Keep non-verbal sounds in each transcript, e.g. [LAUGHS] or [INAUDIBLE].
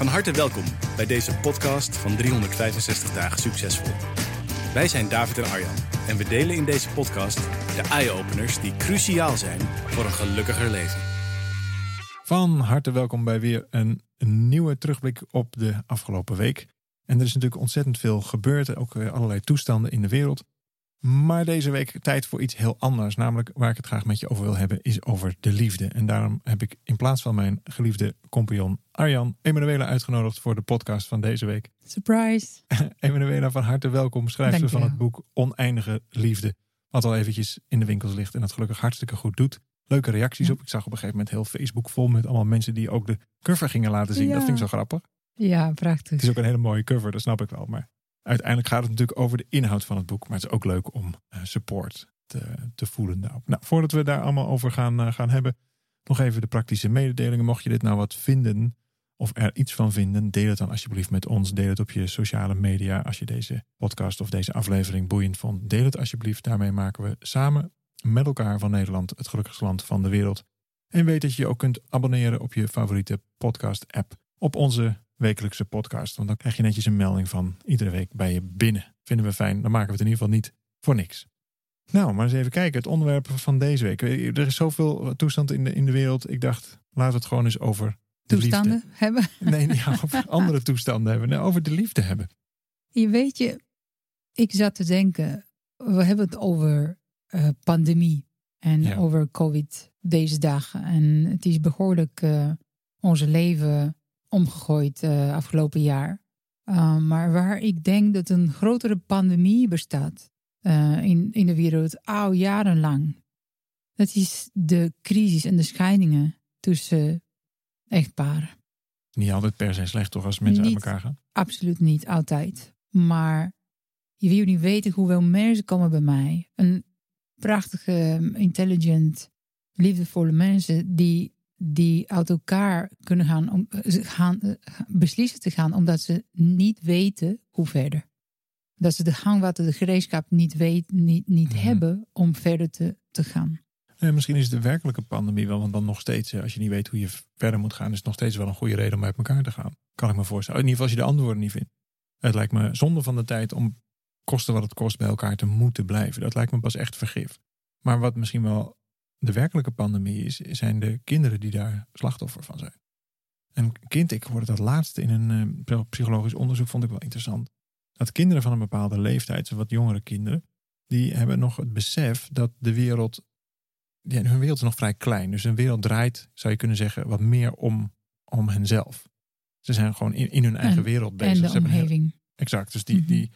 Van harte welkom bij deze podcast van 365 dagen succesvol. Wij zijn David en Arjan en we delen in deze podcast de eye-openers die cruciaal zijn voor een gelukkiger leven. Van harte welkom bij weer een, nieuwe terugblik op de afgelopen week. En er is natuurlijk ontzettend veel gebeurd, ook eh, allerlei toestanden in de wereld. Maar deze week tijd voor iets heel anders. Namelijk waar ik het graag met je over wil hebben, is over de liefde. En daarom heb ik in plaats van mijn geliefde compagnon Arjan Emanuela uitgenodigd voor de podcast van deze week. Surprise. [LAUGHS] Emanuela, van harte welkom. Schrijfster van het boek Oneindige Liefde. Wat al eventjes in de winkels ligt en het gelukkig hartstikke goed doet. Leuke reacties Ja. op. Ik zag op een gegeven moment heel Facebook vol met allemaal mensen die ook de cover gingen laten zien. Ja. Dat vind ik zo grappig. Ja, prachtig. Het is ook een hele mooie cover, dat snap ik wel. Maar uiteindelijk gaat het natuurlijk over de inhoud van het boek. Maar het is ook leuk om eh, support te, te voelen daarop. Nou, voordat we daar allemaal over gaan, eh, gaan hebben, nog even de praktische mededelingen. Mocht je dit nou wat vinden of er iets van vinden, deel het dan alsjeblieft met ons. Deel het op je sociale media. Als je deze podcast of deze aflevering boeiend vond, deel het alsjeblieft. Daarmee maken we samen met elkaar van Nederland het gelukkigste land van de wereld. En weet dat je je ook kunt abonneren op je favoriete podcast-app op onze wekelijkse podcast. Want dan krijg je netjes een melding van iedere week bij je binnen. Vinden we fijn. Dan maken we het in ieder geval niet voor niks. Nou, maar eens even kijken. Het onderwerp van deze week. Er is zoveel toestand in de, in de wereld. Ik dacht, laten we het gewoon eens over de Toestanden liefde. hebben. Nee, over [LAUGHS] andere toestanden hebben. Nee, over de liefde hebben. Je weet je, ik zat te denken, we hebben het over eh, pandemie en Ja. over COVID deze dagen. En het is behoorlijk eh, onze leven omgegooid eh, afgelopen jaar. Uh, maar waar ik denk dat een grotere pandemie bestaat eh, in, in de wereld al jarenlang. Dat is de crisis en de scheidingen tussen echtparen. Niet altijd per se slecht toch als mensen Niet. uit elkaar gaan. Absoluut niet altijd. Maar je wil niet weten hoeveel mensen komen bij mij. Een prachtige, intelligent, liefdevolle mensen die, die uit elkaar kunnen gaan, om, eh, gaan eh, beslissen te gaan omdat ze niet weten hoe verder. Dat ze de hangwater, de gereedschap niet, weet, niet, niet Mhm. hebben om verder te, te gaan. Misschien is de werkelijke pandemie wel, want dan nog steeds, eh, als je niet weet hoe je verder moet gaan, is het nog steeds wel een goede reden om uit elkaar te gaan. Kan ik me voorstellen. In ieder geval als je de antwoorden niet vindt. Het lijkt me zonde van de tijd om kosten wat het kost bij elkaar te moeten blijven. Dat lijkt me pas echt vergif. Maar wat misschien wel de werkelijke pandemie is, zijn de kinderen die daar slachtoffer van zijn. Een kind, ik hoorde dat laatste in een eh, psychologisch onderzoek, vond ik wel interessant. Dat kinderen van een bepaalde leeftijd, zo wat jongere kinderen, die hebben nog het besef dat de wereld ja, hun wereld is nog vrij klein. Dus hun wereld draait, zou je kunnen zeggen, wat meer om, om henzelf. Ze zijn gewoon in, in hun eigen En- wereld bezig. En de heel- omgeving. exact. Dus die, Mhm. die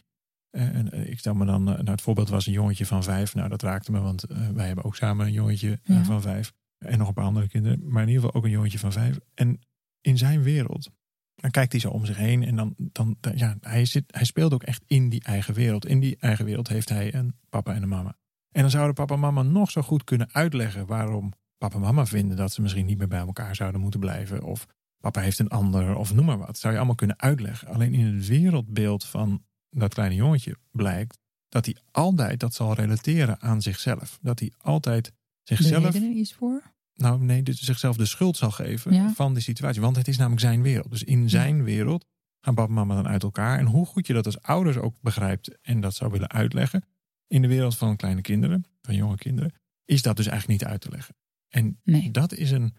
en, eh, ik stel me dan, eh, nou, het voorbeeld was een jongetje van vijf. Nou, dat raakte me, want eh, wij hebben ook samen een jongetje eh, Ja. van vijf. En nog een paar andere kinderen. Maar in ieder geval ook een jongetje van vijf. En in zijn wereld, dan kijkt hij zo om zich heen. En dan, dan, ja, hij, zit, hij speelt ook echt in die eigen wereld. In die eigen wereld heeft hij een papa en een mama. En dan zouden papa en mama nog zo goed kunnen uitleggen waarom papa en mama vinden dat ze misschien niet meer bij elkaar zouden moeten blijven. Of papa heeft een ander, of noem maar wat. Zou je allemaal kunnen uitleggen. Alleen in het wereldbeeld van dat kleine jongetje blijkt dat hij altijd dat zal relateren aan zichzelf. Dat hij altijd De zichzelf, reden is voor? nou nee, dus zichzelf de schuld zal geven Ja. van die situatie. Want het is namelijk zijn wereld. Dus in zijn wereld gaan papa en mama dan uit elkaar. En hoe goed je dat als ouders ook begrijpt en dat zou willen uitleggen. In de wereld van kleine kinderen, van jonge kinderen, is dat dus eigenlijk niet uit te leggen. En Nee. dat is een,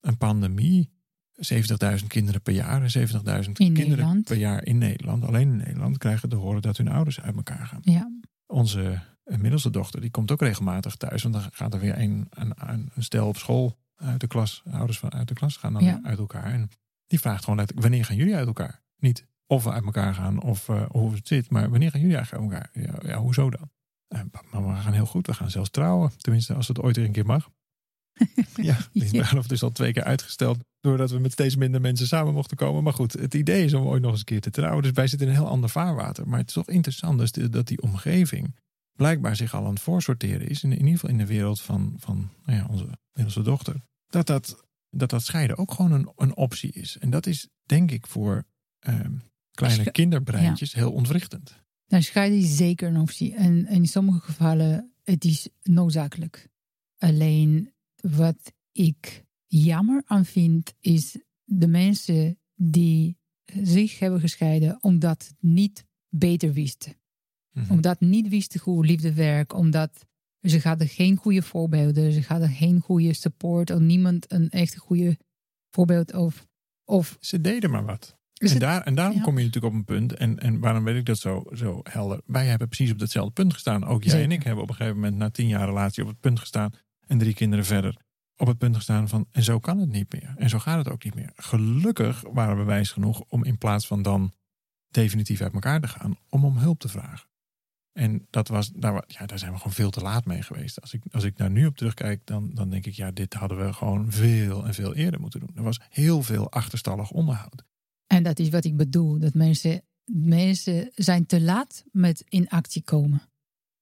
een pandemie. 70.000 kinderen per jaar. en 70.000 kinderen Nederland. per jaar in Nederland. Alleen in Nederland krijgen te horen dat hun ouders uit elkaar gaan. Ja. Onze eh, middelste dochter die komt ook regelmatig thuis. Want dan gaat er weer een, een, een stel op school uit de klas. Ouders van uit de klas gaan dan Ja. uit elkaar. En die vraagt gewoon letterlijk, wanneer gaan jullie uit elkaar? Niet of we uit elkaar gaan of eh, hoe het zit. Maar wanneer gaan jullie eigenlijk uit elkaar? Ja, ja hoezo dan? Eh, mama, we gaan heel goed. We gaan zelfs trouwen. Tenminste, als het ooit weer een keer mag. Ja, [LAUGHS] die bruiloft is al twee keer uitgesteld. Doordat we met steeds minder mensen samen mochten komen. Maar goed, het idee is om ooit nog eens een keer te trouwen. Dus wij zitten in een heel ander vaarwater. Maar het is toch interessant dus dat die omgeving blijkbaar zich al aan het voorsorteren is. In, in ieder geval in de wereld van, van nou ja, onze middelste dochter. Dat dat, dat dat scheiden ook gewoon een, een optie is. En dat is denk ik voor ehm, kleine kinderbreintjes heel ontwrichtend. Nou, scheiden is zeker een optie. En in sommige gevallen het is noodzakelijk. Alleen wat ik jammer aan vind, is de mensen die zich hebben gescheiden omdat het niet beter wisten. Mhm. Omdat niet wisten hoe liefde werkt, omdat ze hadden geen goede voorbeelden, ze hadden geen goede support, of niemand een echt goede voorbeeld of. of Ze deden maar wat. en, het- daar, en daarom ja. kom je natuurlijk op een punt. En, en waarom weet ik dat zo, zo helder? Wij hebben precies op datzelfde punt gestaan. Ook jij en ik hebben op een gegeven moment na tien jaar relatie op het punt gestaan. En drie kinderen verder. Op het punt gestaan van en zo kan het niet meer. En zo gaat het ook niet meer. Gelukkig waren we wijs genoeg om in plaats van dan definitief uit elkaar te gaan. Om om hulp te vragen. En dat was, daar, ja, daar zijn we gewoon veel te laat mee geweest. Als ik, als ik daar nu op terugkijk, dan, dan denk ik, ja, dit hadden we gewoon veel en veel eerder moeten doen. Er was heel veel achterstallig onderhoud. En dat is wat ik bedoel. Dat mensen, mensen zijn te laat met in actie komen.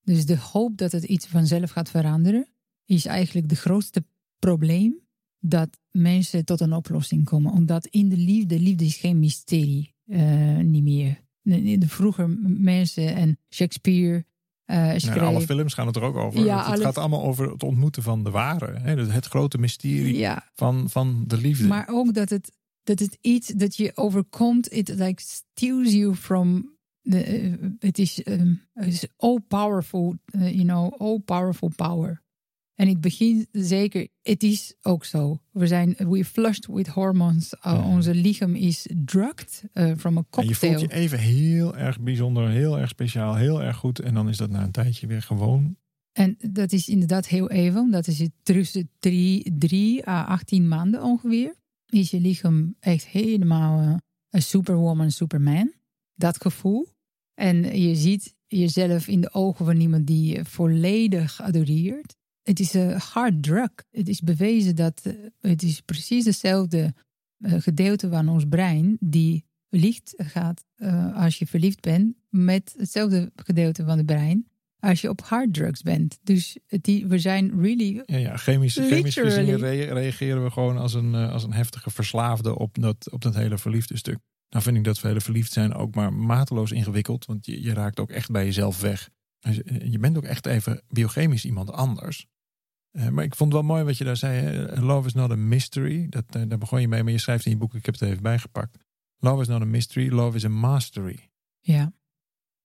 Dus de hoop dat het iets vanzelf gaat veranderen, is eigenlijk de grootste probleem dat mensen tot een oplossing komen. Omdat in de liefde, liefde is geen mysterie eh, niet meer. De, vroeger mensen en Shakespeare. Nou, alle films gaan het er ook over. Ja, het alle- gaat allemaal over het ontmoeten van de ware. Hè? Dus Het grote mysterie ja, van, van de liefde. Maar ook dat het, dat het iets dat je overkomt, it like steals you from. Eh, het is um, het is all powerful, you know, all powerful power. En in het begin zeker, het is ook zo. We zijn, we flushed with hormones. Uh, Ja. Onze lichaam is drugged uh, from a en cocktail. je voelt je even heel erg bijzonder, heel erg speciaal, heel erg goed. En dan is dat na een tijdje weer gewoon. En dat is inderdaad heel even. Dat is het tussen drie, drie à 18 maanden ongeveer. Is je lichaam echt helemaal eh, een superwoman, superman. Dat gevoel. En je ziet jezelf in de ogen van iemand die volledig adoreert. Het is een hard drug. Het is bewezen dat eh, het is precies hetzelfde eh, gedeelte van ons brein die licht gaat eh, als je verliefd bent met hetzelfde gedeelte van het brein als je op harddrugs bent. Dus die, we zijn really... Ja, ja chemisch, chemisch gezien reageren we gewoon als een, als een heftige verslaafde op dat, op dat hele verliefde stuk. Nou vind ik dat we hele verliefd zijn ook maar mateloos ingewikkeld. Want je, je raakt ook echt bij jezelf weg. Je bent ook echt even biochemisch iemand anders. Eh, maar ik vond het wel mooi wat je daar zei. hè. Love is not a mystery. Dat, eh, daar begon je mee, maar je schrijft in je boek, ik heb het even bijgepakt. Love is not a mystery, love is a mastery. Ja.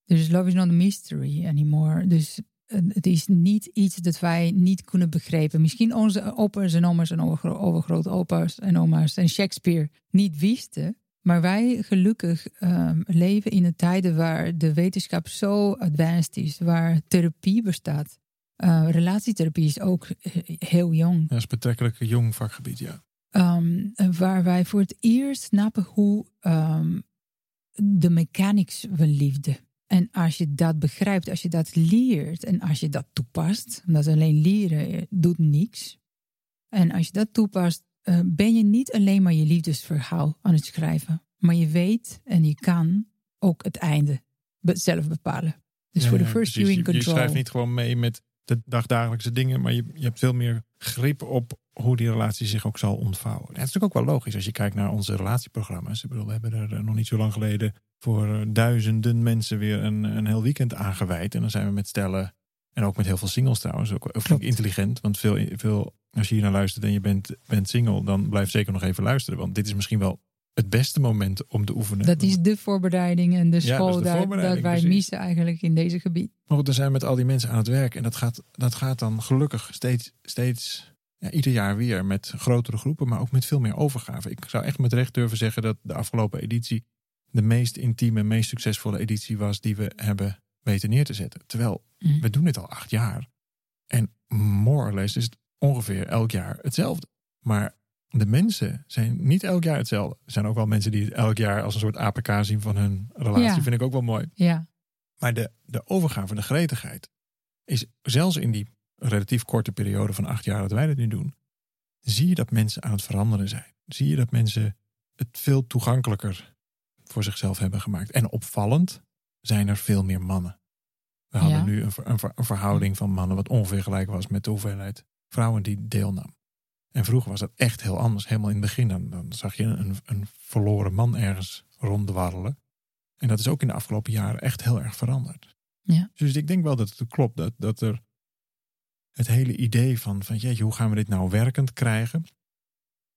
Dus love is not a mystery anymore. Dus eh, het is niet iets dat wij niet kunnen begrijpen. Misschien onze opa's en oma's en overgro- overgrootopa's en oma's en Shakespeare niet wisten. Maar wij gelukkig ehm, leven in een tijden waar de wetenschap zo advanced is. Waar therapie bestaat. Eh, relatietherapie is ook heel jong. Dat is betrekkelijk een jong vakgebied, ja. Ehm, waar wij voor het eerst snappen hoe ehm, de mechanics van liefde. En als je dat begrijpt, als je dat leert en als je dat toepast, omdat alleen leren eh, doet niks. En als je dat toepast, eh, ben je niet alleen maar je liefdesverhaal aan het schrijven, maar je weet en je kan ook het einde zelf bepalen. Dus voor de first you in Je- control. Je schrijft niet gewoon mee met de dagdagelijkse dingen, maar je, je hebt veel meer grip op hoe die relatie zich ook zal ontvouwen. En het is natuurlijk ook wel logisch als je kijkt naar onze relatieprogramma's. Ik bedoel, we hebben er eh, nog niet zo lang geleden voor eh, duizenden mensen weer een, een heel weekend aangewijd. En dan zijn we met stellen en ook met heel veel singles trouwens. Ook, ik Klopt. intelligent, want veel, veel, als je hier naar luistert en je bent, bent single, dan blijf zeker nog even luisteren. Want dit is misschien wel het beste moment om te oefenen. Dat is de voorbereiding en de dat school de daar, dat wij precies. missen eigenlijk in deze gebied. Maar goed, dan zijn we met al die mensen aan het werk. En dat gaat, dat gaat dan gelukkig steeds, steeds ja, ieder jaar weer met grotere groepen, maar ook met veel meer overgave. Ik zou echt met recht durven zeggen dat de afgelopen editie de meest intieme, meest succesvolle editie was die we hebben weten neer te zetten. Terwijl Mhm. we doen dit al acht jaar. En more or less is het ongeveer elk jaar hetzelfde. Maar de mensen zijn niet elk jaar hetzelfde. Er zijn ook wel mensen die het elk jaar als een soort APK zien van hun relatie. Ja. Vind ik ook wel mooi. Ja, Maar de, de overgave, de gretigheid, is zelfs in die relatief korte periode van acht jaar dat wij dit nu doen, zie je dat mensen aan het veranderen zijn. Zie je dat mensen het veel toegankelijker voor zichzelf hebben gemaakt. En opvallend zijn er veel meer mannen. We hadden Ja. nu een, ver- een ver- een verhouding van mannen wat ongeveer gelijk was met de hoeveelheid vrouwen die deelnam. En vroeger was dat echt heel anders. Helemaal in het begin dan, dan zag je een, een verloren man ergens rondwarrelen. En dat is ook in de afgelopen jaren echt heel erg veranderd. Ja. Dus ik denk wel dat het klopt. Dat, dat er het hele idee van, van jeetje, hoe gaan we dit nou werkend krijgen?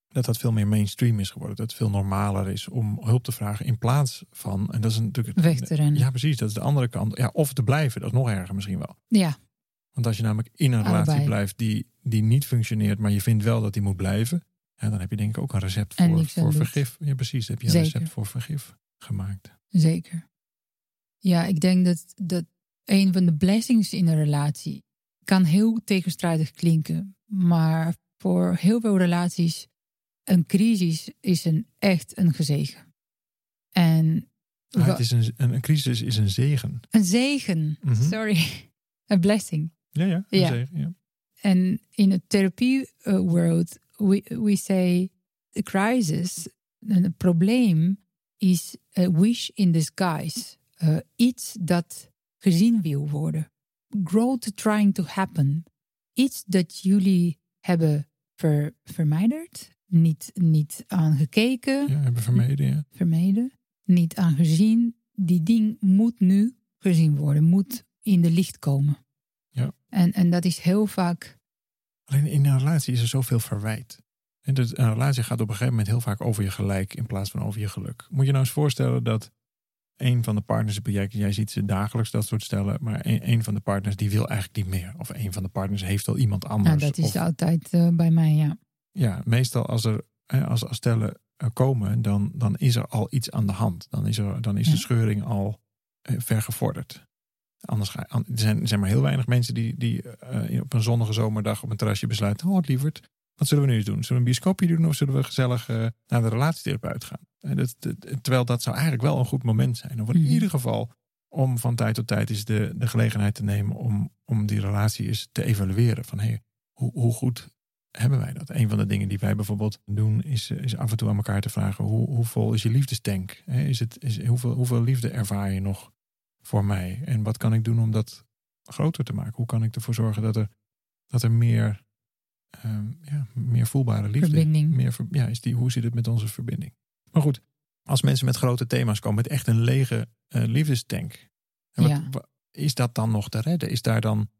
Dat dat veel meer mainstream is geworden. Dat het veel normaler is om hulp te vragen in plaats van. En dat is natuurlijk. het- Weg te rennen. Ja, precies. Dat is de andere kant. Ja, of te blijven. Dat is nog erger misschien wel. Ja, Want als je namelijk in een relatie Allebei. blijft die, die niet functioneert, maar je vindt wel dat die moet blijven. Ja, dan heb je denk ik ook een recept En voor, voor vergif. Ja, precies. Heb je een Zeker. recept voor vergif gemaakt. zeker. Ja, ik denk dat, dat een van de blessings in een relatie kan heel tegenstrijdig klinken. Maar voor heel veel relaties, een crisis is een, echt een gezegen. En Ah, het is een, een, een crisis is een zegen. een zegen, Mhm. sorry, [LAUGHS] een blessing. Ja, ja. Ja. zegen. Ja. And in the therapy uh, world, we, we say the crisis, een probleem, is a wish in disguise. Uh, iets dat gezien wil worden. Growth trying to happen. Iets dat jullie hebben ver, vermijderd, niet, niet aangekeken, ja, hebben vermeden. Ja. vermeden, niet aangezien. Die ding moet nu gezien worden, moet in de licht komen. Ja. En, en dat is heel vaak Alleen in een relatie is er zoveel verwijt. En dus een relatie gaat op een gegeven moment heel vaak over je gelijk in plaats van over je geluk. Moet je nou eens voorstellen dat een van de partners, jij, jij ziet ze dagelijks dat soort stellen, maar een, een van de partners die wil eigenlijk niet meer. Of een van de partners heeft al iemand anders. Nou, dat is of, altijd eh, bij mij, ja. ja, meestal als er als, als stellen eh, komen, dan, dan is er al iets aan de hand. Dan is, er, dan is de Ja. scheuring al eh, ver gevorderd. Anders ga, er, zijn, er zijn maar heel weinig mensen die, die eh, op een zonnige zomerdag op een terrasje besluiten: Oh, lieverd, wat zullen we nu eens doen? Zullen we een bioscoopje doen of zullen we gezellig eh, naar de relatietherapeut gaan? En dat, dat- terwijl dat zou eigenlijk wel een goed moment zijn. Of in Mhm. ieder geval om van tijd tot tijd eens de, de gelegenheid te nemen om, om die relatie eens te evalueren. Van hey, hoe, hoe goed hebben wij dat? Een van de dingen die wij bijvoorbeeld doen is, eh, is af en toe aan elkaar te vragen: hoe, hoe vol is je liefdestank? Is het, is, hoeveel, hoeveel liefde ervaar je nog voor mij? En wat kan ik doen om dat groter te maken? Hoe kan ik ervoor zorgen dat er, dat er meer, ehm, ja, meer voelbare liefde Verbinding. Meer, ja, is die, hoe zit het met onze verbinding? Maar goed, als mensen met grote thema's komen, met echt een lege eh, liefdestank, en wat- Ja. wa- is dat dan nog te redden? Is daar dan.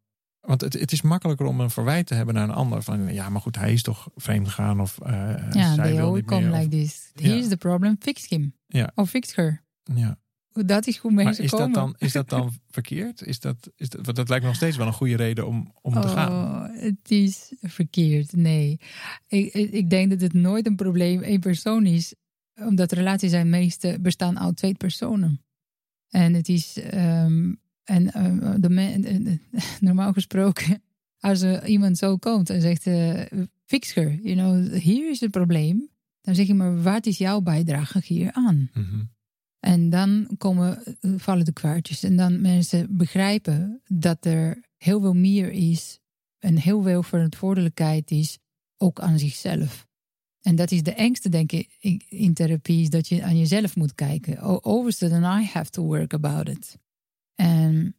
Want het, het is makkelijker om een verwijt te hebben naar een ander. Van ja, maar goed, hij is toch vreemd gegaan of eh Ja, zij wil niet come meer. of- like this. Ja. Here's the problem, fix him. Ja. Of fix her. ja. Dat is hoe Maar mensen is dat, komen. dan, is dat dan [LAUGHS] verkeerd? Is dat, is dat, want dat lijkt me nog steeds wel een goede reden om, om te gaan. Oh, het is verkeerd. Nee. Ik, ik denk dat het nooit een probleem één persoon is. Omdat relaties zijn meeste bestaan uit twee personen. En het is... ehm, en ehm, de eh, eh, [LAUGHS] normaal gesproken, als er iemand zo komt en zegt... eh, fix her, you know, hier is het probleem. Dan zeg je maar, wat is jouw bijdrage hier aan? Mhm. En dan komen, eh, vallen de kwartjes. En dan mensen begrijpen dat er heel veel meer is. En heel veel verantwoordelijkheid is, ook aan zichzelf. En dat is de engste, denk ik, in- therapie, is dat je aan jezelf moet kijken. Overste then I have to work about it. En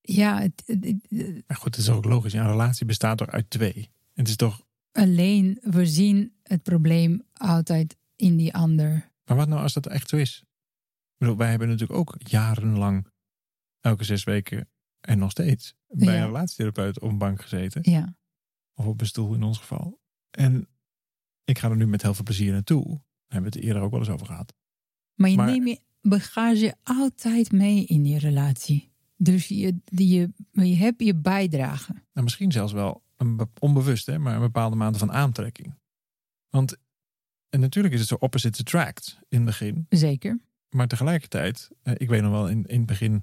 ja, het, het- het- Maar goed, het is ook logisch. Een relatie bestaat toch uit twee? Het is toch. alleen we zien het probleem altijd in die ander. Maar wat nou als dat echt zo is? Bedoel, wij hebben natuurlijk ook jarenlang elke zes weken en nog steeds bij Ja. een relatietherapeut op een bank gezeten. Ja, Of op een stoel in ons geval. En ik ga er nu met heel veel plezier naartoe. Daar hebben we het eerder ook wel eens over gehad. Maar je Maar- neemt je bagage altijd mee in je relatie. Dus je, die je, je hebt je bijdrage. Nou, misschien zelfs wel een be- onbewust, hè, maar een bepaalde mate van aantrekking. Want en natuurlijk is het zo opposite attract in het begin. Zeker. Maar tegelijkertijd, eh, ik weet nog wel, in, in het begin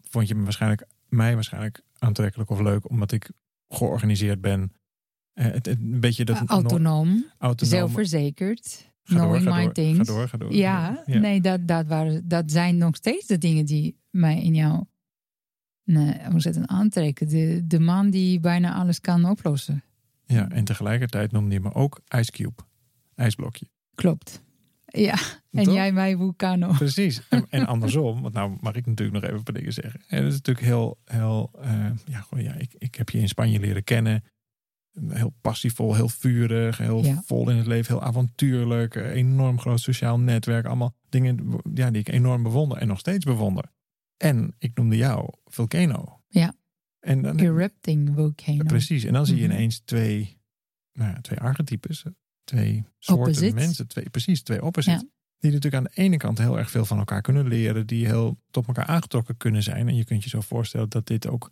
vond je me waarschijnlijk, mij waarschijnlijk aantrekkelijk of leuk, omdat ik georganiseerd ben. Eh, het, een beetje dat Uh, autonoom, zelfverzekerd, Ga knowing my door, things. Ga door, ga door. Ja, Ja. nee, dat, dat, waren, dat zijn nog steeds de dingen die mij in jou nee, ontzettend aantrekken. De, de man die bijna alles kan oplossen. Ja, en tegelijkertijd noemde je me ook Ice Cube. IJsblokje. Klopt. Ja, en Toch? jij mij Vulcano. Precies. En, en andersom, want nou mag ik natuurlijk nog even een paar dingen zeggen. En dat is natuurlijk heel, heel eh, ja, ja ik, ik heb je in Spanje leren kennen. Heel passievol, heel vurig, heel Ja. vol in het leven, heel avontuurlijk. eh, Enorm groot sociaal netwerk. Allemaal dingen ja, die ik enorm bewonder en nog steeds bewonder. En ik noemde jou Volcano. Ja. En dan, Erupting volcano. Precies. En dan zie je Mhm. ineens twee, nou ja, twee archetypes. Twee soorten mensen. Twee, precies, twee opposites. Ja. Die natuurlijk aan de ene kant heel erg veel van elkaar kunnen leren. Die heel tot elkaar aangetrokken kunnen zijn. En je kunt je zo voorstellen dat dit ook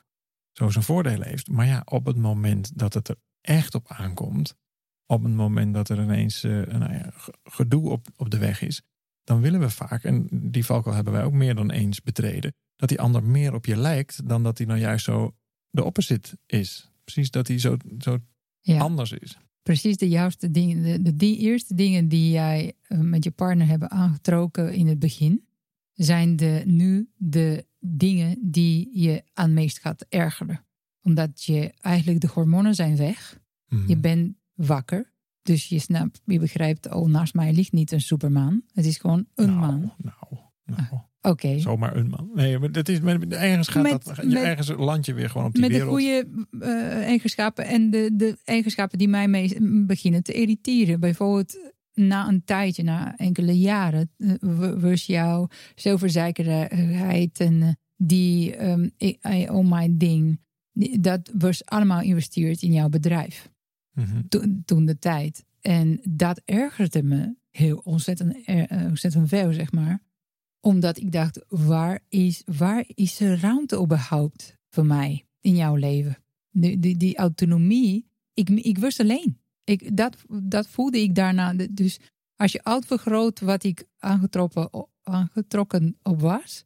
zo zijn voordelen heeft. Maar ja, op het moment dat het er echt op aankomt. Op het moment dat er ineens eh, nou ja, ge- gedoe op, op de weg is. Dan willen we vaak, en die valkuil hebben wij ook meer dan eens betreden. Dat die ander meer op je lijkt dan dat hij nou juist zo de opposite is. Precies dat hij zo, zo Ja. anders is. Precies de juiste dingen. De, de, eerste dingen die jij eh, met je partner hebben aangetrokken in het begin, zijn de, nu de dingen die je aan meest gaat ergeren. Omdat je eigenlijk de hormonen zijn weg. Mhm. Je bent wakker. Dus je snapt, je begrijpt, oh, naast mij ligt niet een supermaan. Het is gewoon een nou, maan. Nou, nou. Oké. Zomaar een man. Nee, maar dat is, ergens gaat Met- dat, met- ergens land je weer gewoon op die Met de wereld. goede eh, eigenschappen en de, de eigenschappen die mij mee, beginnen te irriteren. Bijvoorbeeld na een tijdje, na enkele jaren, eh, was jouw zelfverzekerheid en eh, die ik- I own my ding. Dat was allemaal geïnvesteerd in jouw bedrijf Mhm. toen, toen de tijd. En dat ergerde me heel ontzettend, ontzettend veel, zeg maar. Omdat ik dacht, waar is, waar is er ruimte überhaupt voor mij in jouw leven? Die, die, die autonomie, ik, ik was alleen. Ik, dat, dat voelde ik daarna. Dus als je uitvergroot wat ik aangetrokken, aangetrokken op was,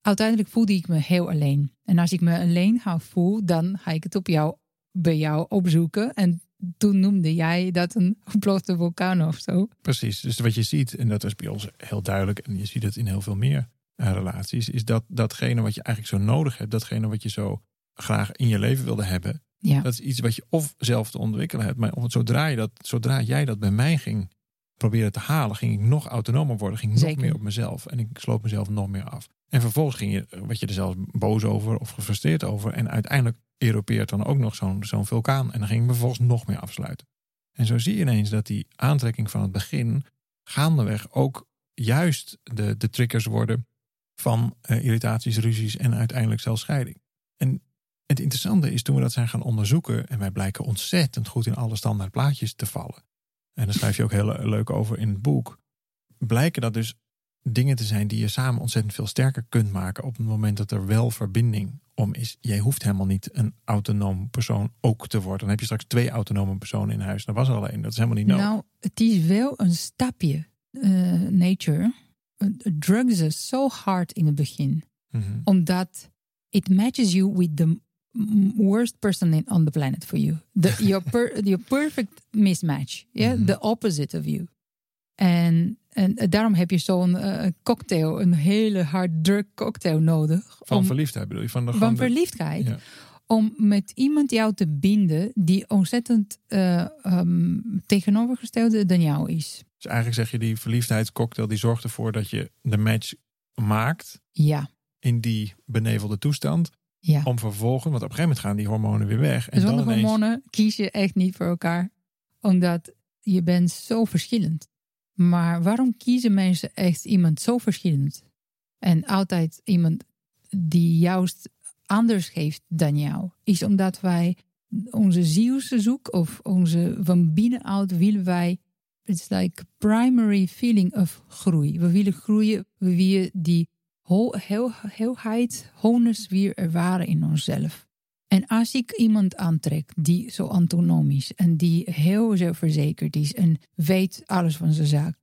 uiteindelijk voelde ik me heel alleen. En als ik me alleen ga voel, dan ga ik het op jou, bij jou opzoeken. En toen noemde jij dat een [LAUGHS] geplofte vulkaan of zo. Precies. Dus wat je ziet, en dat is bij ons heel duidelijk, en je ziet het in heel veel meer eh, relaties, is dat datgene wat je eigenlijk zo nodig hebt, datgene wat je zo graag in je leven wilde hebben, Ja, dat is iets wat je of zelf te ontwikkelen hebt. Maar zodra, je dat, zodra jij dat bij mij ging proberen te halen, ging ik nog autonomer worden, ging ik nog meer op mezelf en ik sloot mezelf nog meer af. En vervolgens ging je, eh, wat je er zelfs boos over of gefrustreerd over. En uiteindelijk eropeert dan ook nog zo'n vulkaan. En dan ging ik me nog meer afsluiten. En zo zie je ineens dat die aantrekking van het begin gaandeweg ook juist de, de triggers worden van eh, irritaties, ruzies en uiteindelijk zelfs scheiding. En het interessante is toen we dat zijn gaan onderzoeken, en wij blijken ontzettend goed in alle standaard plaatjes te vallen. En daar schrijf je ook heel leuk over in het boek. Blijken dat dus dingen te zijn die je samen ontzettend veel sterker kunt maken op het moment dat er wel verbinding om is. Jij hoeft helemaal niet een autonoom persoon ook te worden. Dan heb je straks twee autonome personen in huis. Dat was er al één. Dat is helemaal niet nodig. nou, het is wel een stapje. eh, nature. Eh, Drugs is zo hard in het begin. Mhm. Omdat it matches you with the worst person in, on the planet for you. The, your, [LAUGHS] per, your perfect mismatch. Yeah? Mhm. The opposite of you. En, en daarom heb je zo'n eh, cocktail, een hele hard drug cocktail nodig. Van om, verliefdheid bedoel je? Van, de, van gewoon de- verliefdheid. Ja. Om met iemand jou te binden die ontzettend eh, ehm, tegenovergestelde dan jou is. Dus eigenlijk zeg je die verliefdheidscocktail die zorgt ervoor dat je de match maakt Ja, in die benevelde toestand. ja. Om vervolgens, want op een gegeven moment gaan die hormonen weer weg. En Zonder dan ineens, hormonen kies je echt niet voor elkaar. Omdat je bent zo verschillend. Maar waarom kiezen mensen echt iemand zo verschillend? En altijd iemand die juist anders geeft dan jou. Is omdat wij onze zielse zoek of onze van binnenuit willen wij... It's like primary feeling of groei. We willen groeien, we willen die heel, heel, heelheid, wholeness weer ervaren in onszelf. En als ik iemand aantrek die zo autonoom is en die heel zelfverzekerd is en weet alles van zijn zaak,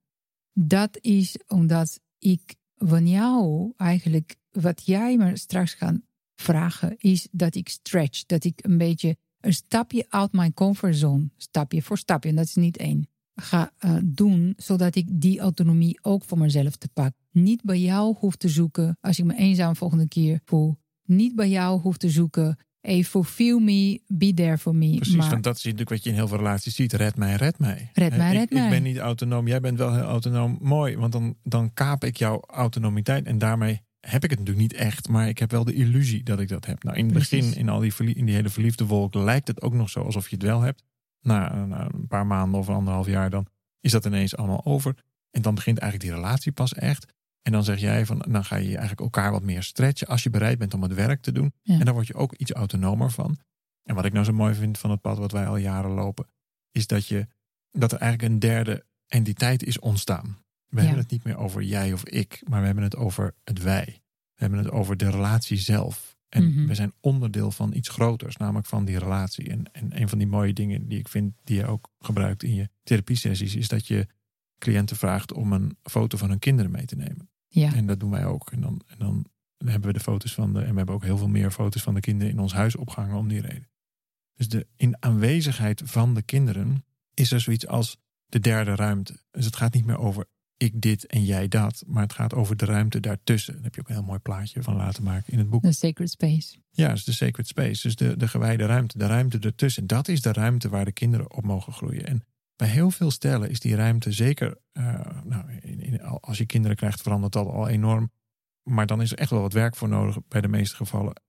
dat is omdat ik van jou eigenlijk, wat jij me straks gaat vragen, is dat ik stretch, dat ik een beetje een stapje uit mijn comfortzone, stapje voor stapje, en dat is niet één, ga eh, doen, zodat ik die autonomie ook voor mezelf te pak. Niet bij jou hoef te zoeken als ik me eenzaam volgende keer voel. Niet bij jou hoef te zoeken hey, fulfill me, be there for me. Precies, maar, want dat is natuurlijk wat je in heel veel relaties ziet. Red mij, red mij. Red mij, ik, red Ik mij. ben niet autonoom, jij bent wel heel autonoom. Mooi, want dan, dan kaap ik jouw autonomiteit. En daarmee heb ik het natuurlijk niet echt. Maar ik heb wel de illusie dat ik dat heb. Nou, in het Precies. begin, in, al die, in die hele verliefde wolk, lijkt het ook nog zo alsof je het wel hebt. Na, na een paar maanden of een anderhalf jaar, dan is dat ineens allemaal over. En dan begint eigenlijk die relatie pas echt. En dan zeg jij van, dan ga je eigenlijk elkaar wat meer stretchen als je bereid bent om het werk te doen. Ja. En daar word je ook iets autonomer van. En wat ik nou zo mooi vind van het pad wat wij al jaren lopen, is dat, je, dat er eigenlijk een derde entiteit is ontstaan. We Ja. hebben het niet meer over jij of ik, maar we hebben het over het wij. We hebben het over de relatie zelf. En Mhm. we zijn onderdeel van iets groters, namelijk van die relatie. En, en een van die mooie dingen die ik vind, die je ook gebruikt in je therapiesessies, is dat je cliënten vraagt om een foto van hun kinderen mee te nemen. Ja, En dat doen wij ook. En dan, en dan hebben we de foto's van de. En we hebben ook heel veel meer foto's van de kinderen in ons huis opgehangen om die reden. Dus de, in aanwezigheid van de kinderen is er zoiets als de derde ruimte. Dus het gaat niet meer over ik dit en jij dat. Maar het gaat over de ruimte daartussen. Daar heb je ook een heel mooi plaatje van laten maken in het boek. de sacred space. Ja, dus de sacred space. Dus de, de gewijde ruimte. De ruimte ertussen. Dat is de ruimte waar de kinderen op mogen groeien. En bij heel veel stellen is die ruimte zeker... eh, nou, in, in- als je kinderen krijgt verandert dat al enorm. Maar dan is er echt wel wat werk voor nodig bij de meeste gevallen.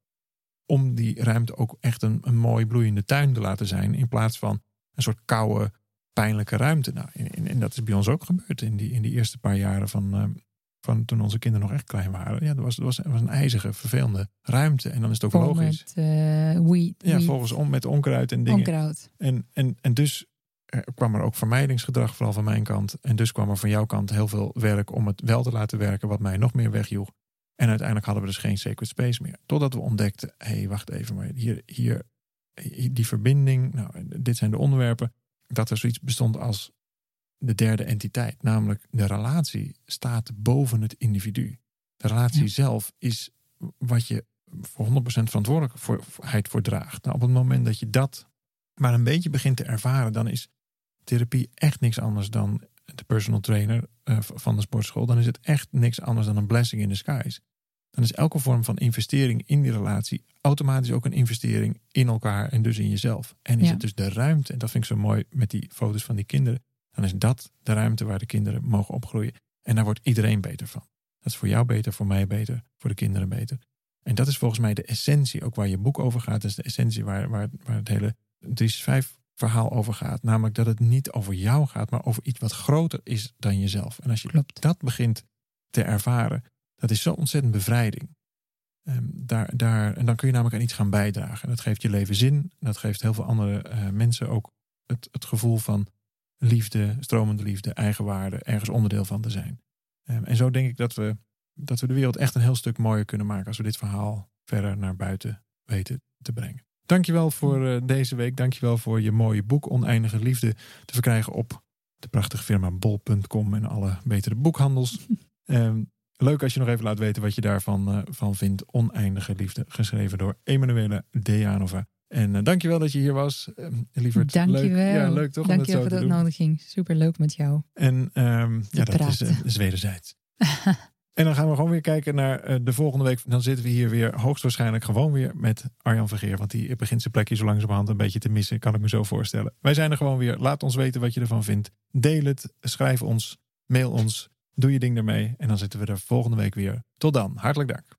Om die ruimte ook echt een, een mooi bloeiende tuin te laten zijn. In plaats van een soort koude, pijnlijke ruimte. Nou, en, en- en dat is bij ons ook gebeurd in die, in die eerste paar jaren van, eh, van toen onze kinderen nog echt klein waren. Ja, dat was, dat was, dat was een ijzige, vervelende ruimte. En dan is het ook Vol logisch. met eh weed, Ja, weed, volgens om met onkruid en dingen. onkruid. En, en, en dus er kwam er ook vermijdingsgedrag, vooral van mijn kant. En dus kwam er van jouw kant heel veel werk om het wel te laten werken, wat mij nog meer wegjoeg. En uiteindelijk hadden we dus geen sacred space meer. Totdat we ontdekten, hé, hey, wacht even, maar hier, hier, die verbinding, nou, dit zijn de onderwerpen, dat er zoiets bestond als de derde entiteit. Namelijk, de relatie staat boven het individu. De relatie Ja. zelf is wat je voor 100% verantwoordelijkheid voor draagt. Nou, op het moment dat je dat maar een beetje begint te ervaren, dan is therapie echt niks anders dan de personal trainer eh, van de sportschool. Dan is het echt niks anders dan een blessing in disguise. Dan is elke vorm van investering in die relatie automatisch ook een investering in elkaar en dus in jezelf. En is Ja. het dus de ruimte, en dat vind ik zo mooi met die foto's van die kinderen, dan is dat de ruimte waar de kinderen mogen opgroeien. En daar wordt iedereen beter van. Dat is voor jou beter, voor mij beter, voor de kinderen beter. En dat is volgens mij de essentie, ook waar je boek over gaat. Dat is de essentie waar, waar, waar het hele 365 verhaal over gaat. Namelijk dat het niet over jou gaat, maar over iets wat groter is dan jezelf. En als je Klopt. dat begint te ervaren, dat is zo ontzettend bevrijding. Ehm, daar, daar, en dan kun je namelijk aan iets gaan bijdragen. Dat geeft je leven zin. Dat geeft heel veel andere eh, mensen ook het, het gevoel van liefde, stromende liefde, eigenwaarde, ergens onderdeel van te zijn. Ehm, en zo denk ik dat we, dat we de wereld echt een heel stuk mooier kunnen maken als we dit verhaal verder naar buiten weten te brengen. Dankjewel voor eh, deze week. Dankjewel voor je mooie boek Oneindige Liefde te verkrijgen op de prachtige firma bol.com en alle betere boekhandels. [LAUGHS] Ehm, leuk als je nog even laat weten wat je daarvan eh, van vindt. Oneindige Liefde, geschreven door Emanuele Dejanova. En eh, dankjewel dat je hier was, uh, lieverd. Dankjewel. Leuk, ja, leuk toch? Dankjewel voor de uitnodiging. Super leuk met jou. En ehm, ja, dat is, is wederzijds. [LAUGHS] En dan gaan we gewoon weer kijken naar eh, de volgende week. Dan zitten we hier weer hoogstwaarschijnlijk gewoon weer met Arjan Vergeer. Want die begint zijn plekje zo langzamerhand een beetje te missen. Kan ik me zo voorstellen. Wij zijn er gewoon weer. Laat ons weten wat je ervan vindt. Deel het. Schrijf ons. Mail ons. Doe je ding ermee. En dan zitten we er volgende week weer. Tot dan. Hartelijk dank.